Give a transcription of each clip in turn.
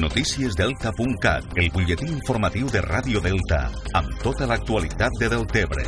cbp.gov/careers. Noticiesdelta.cat, el butlletí informatiu de Ràdio Delta, amb tota l'actualitat de Deltebre.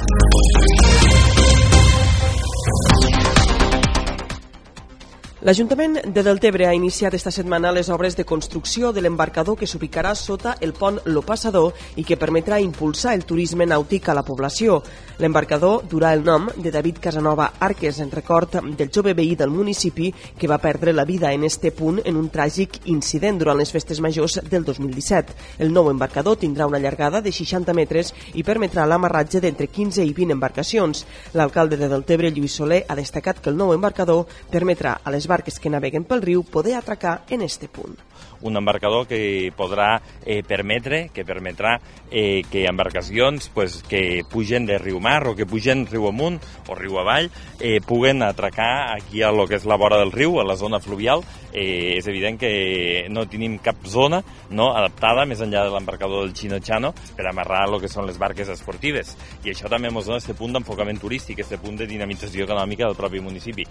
L'Ajuntament de Deltebre ha iniciat esta setmana les obres de construcció de l'embarcador que s'ubicarà sota el pont Lo Passador i que permetrà impulsar el turisme nàutic a la població. L'embarcador durà el nom de David Casanova Arques en record del jove veí del municipi que va perdre la vida en este punt en un tràgic incident durant les festes majors del 2017. El nou embarcador tindrà una llargada de 60 metres i permetrà l'amarratge d'entre 15 i 20 embarcacions. L'alcalde de Deltebre, Lluís Soler, ha destacat que el nou embarcador permetrà a les barques que naveguen pel riu poder atracar en este punt un embarcador que podrà eh, permetre, que permetrà eh, que embarcacions pues, que pugen de riu mar o que pugen riu amunt o riu avall eh, puguen atracar aquí a lo que és la vora del riu, a la zona fluvial. Eh, és evident que no tenim cap zona no, adaptada més enllà de l'embarcador del Chino Chano per amarrar el que són les barques esportives. I això també ens dona aquest punt d'enfocament turístic, aquest punt de dinamització econòmica del propi municipi.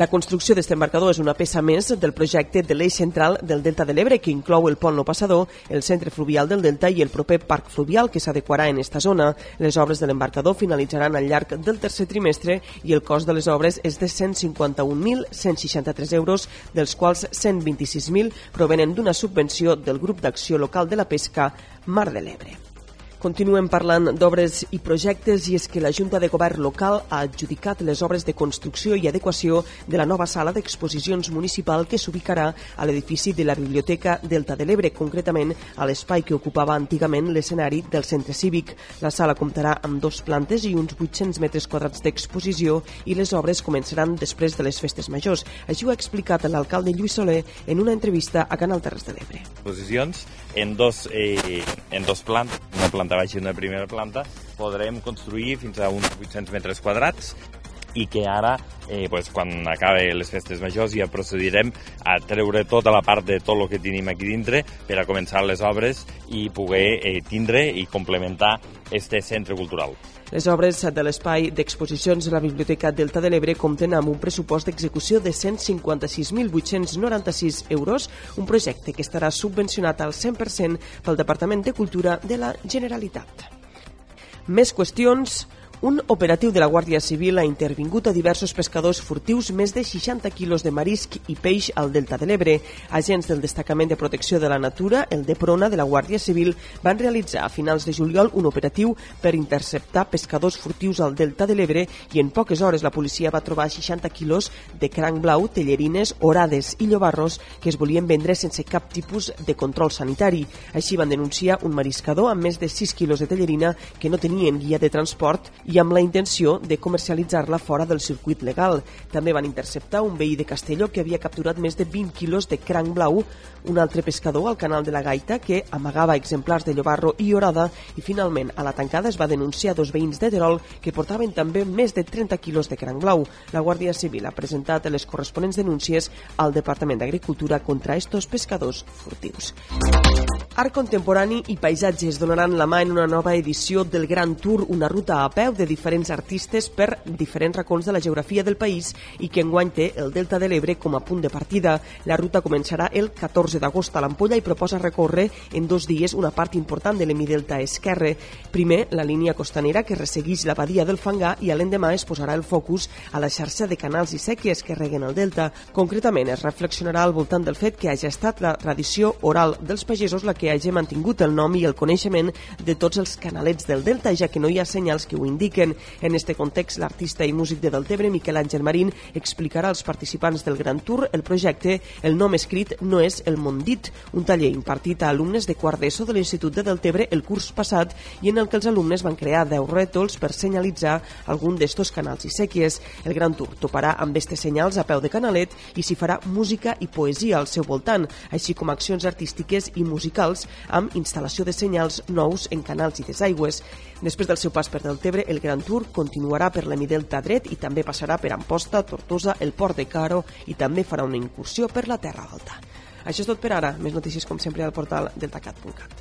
La construcció d'aquest embarcador és una peça més del projecte de l'eix central del Delta de l'Ebre que inclou el pont Lo Passador, el centre fluvial del Delta i el proper parc fluvial que s'adequarà en esta zona. Les obres de l'embarcador finalitzaran al llarg del tercer trimestre i el cost de les obres és de 151.163 euros, dels quals 126.000 provenen d'una subvenció del grup d'acció local de la pesca Mar de l'Ebre. Continuem parlant d'obres i projectes i és que la Junta de Govern local ha adjudicat les obres de construcció i adequació de la nova sala d'exposicions municipal que s'ubicarà a l'edifici de la Biblioteca Delta de l'Ebre, concretament a l'espai que ocupava antigament l'escenari del centre cívic. La sala comptarà amb dos plantes i uns 800 metres quadrats d'exposició i les obres començaran després de les festes majors. Així ho ha explicat l'alcalde Lluís Soler en una entrevista a Canal Terres de l'Ebre. Exposicions en dos, eh, en dos plantes, una planta planta baixa i una primera planta, podrem construir fins a uns 800 metres quadrats i que ara, eh, pues, quan acabe les festes majors, ja procedirem a treure tota la part de tot el que tenim aquí dintre per a començar les obres i poder eh, tindre i complementar este centre cultural. Les obres de l'espai d'exposicions de la Biblioteca Delta de l'Ebre compten amb un pressupost d'execució de 156.896 euros, un projecte que estarà subvencionat al 100% pel Departament de Cultura de la Generalitat. Més qüestions un operatiu de la Guàrdia Civil ha intervingut a diversos pescadors furtius més de 60 quilos de marisc i peix al Delta de l'Ebre. Agents del Destacament de Protecció de la Natura, el DEPRONA de la Guàrdia Civil, van realitzar a finals de juliol un operatiu per interceptar pescadors furtius al Delta de l'Ebre i en poques hores la policia va trobar 60 quilos de cranc blau, tellerines, orades i llobarros que es volien vendre sense cap tipus de control sanitari. Així van denunciar un mariscador amb més de 6 quilos de tellerina que no tenien guia de transport i amb la intenció de comercialitzar-la fora del circuit legal. També van interceptar un veí de Castelló que havia capturat més de 20 quilos de cranc blau, un altre pescador al canal de la Gaita que amagava exemplars de llobarro i orada i finalment a la tancada es va denunciar dos veïns de Terol que portaven també més de 30 quilos de cranc blau. La Guàrdia Civil ha presentat les corresponents denúncies al Departament d'Agricultura contra estos pescadors furtius. Art contemporani i paisatges donaran la mà en una nova edició del Gran Tour, una ruta a peu de diferents artistes per diferents racons de la geografia del país i que enguany té el Delta de l'Ebre com a punt de partida. La ruta començarà el 14 d'agost a l'Ampolla i proposa recórrer en dos dies una part important de l'hemidelta esquerre. Primer, la línia costanera que ressegueix la badia del Fangar i l'endemà es posarà el focus a la xarxa de canals i sèquies que reguen el delta. Concretament, es reflexionarà al voltant del fet que hagi estat la tradició oral dels pagesos la que hagi mantingut el nom i el coneixement de tots els canalets del Delta, ja que no hi ha senyals que ho indiquen. En este context, l'artista i músic de Deltebre, Miquel Àngel Marín, explicarà als participants del Gran Tour el projecte El nom escrit no és el Mondit, un taller impartit a alumnes de quart d'ESO de l'Institut de Deltebre el curs passat i en el que els alumnes van crear 10 rètols per senyalitzar algun d'estos canals i sèquies. El Gran Tour toparà amb estes senyals a peu de canalet i s'hi farà música i poesia al seu voltant, així com accions artístiques i musicals locals amb instal·lació de senyals nous en canals i desaigües. Després del seu pas per Deltebre, el Gran Tour continuarà per l'hemidelta dret i també passarà per Amposta, Tortosa, el Port de Caro i també farà una incursió per la Terra Alta. Això és tot per ara. Més notícies, com sempre, al portal deltacat.cat.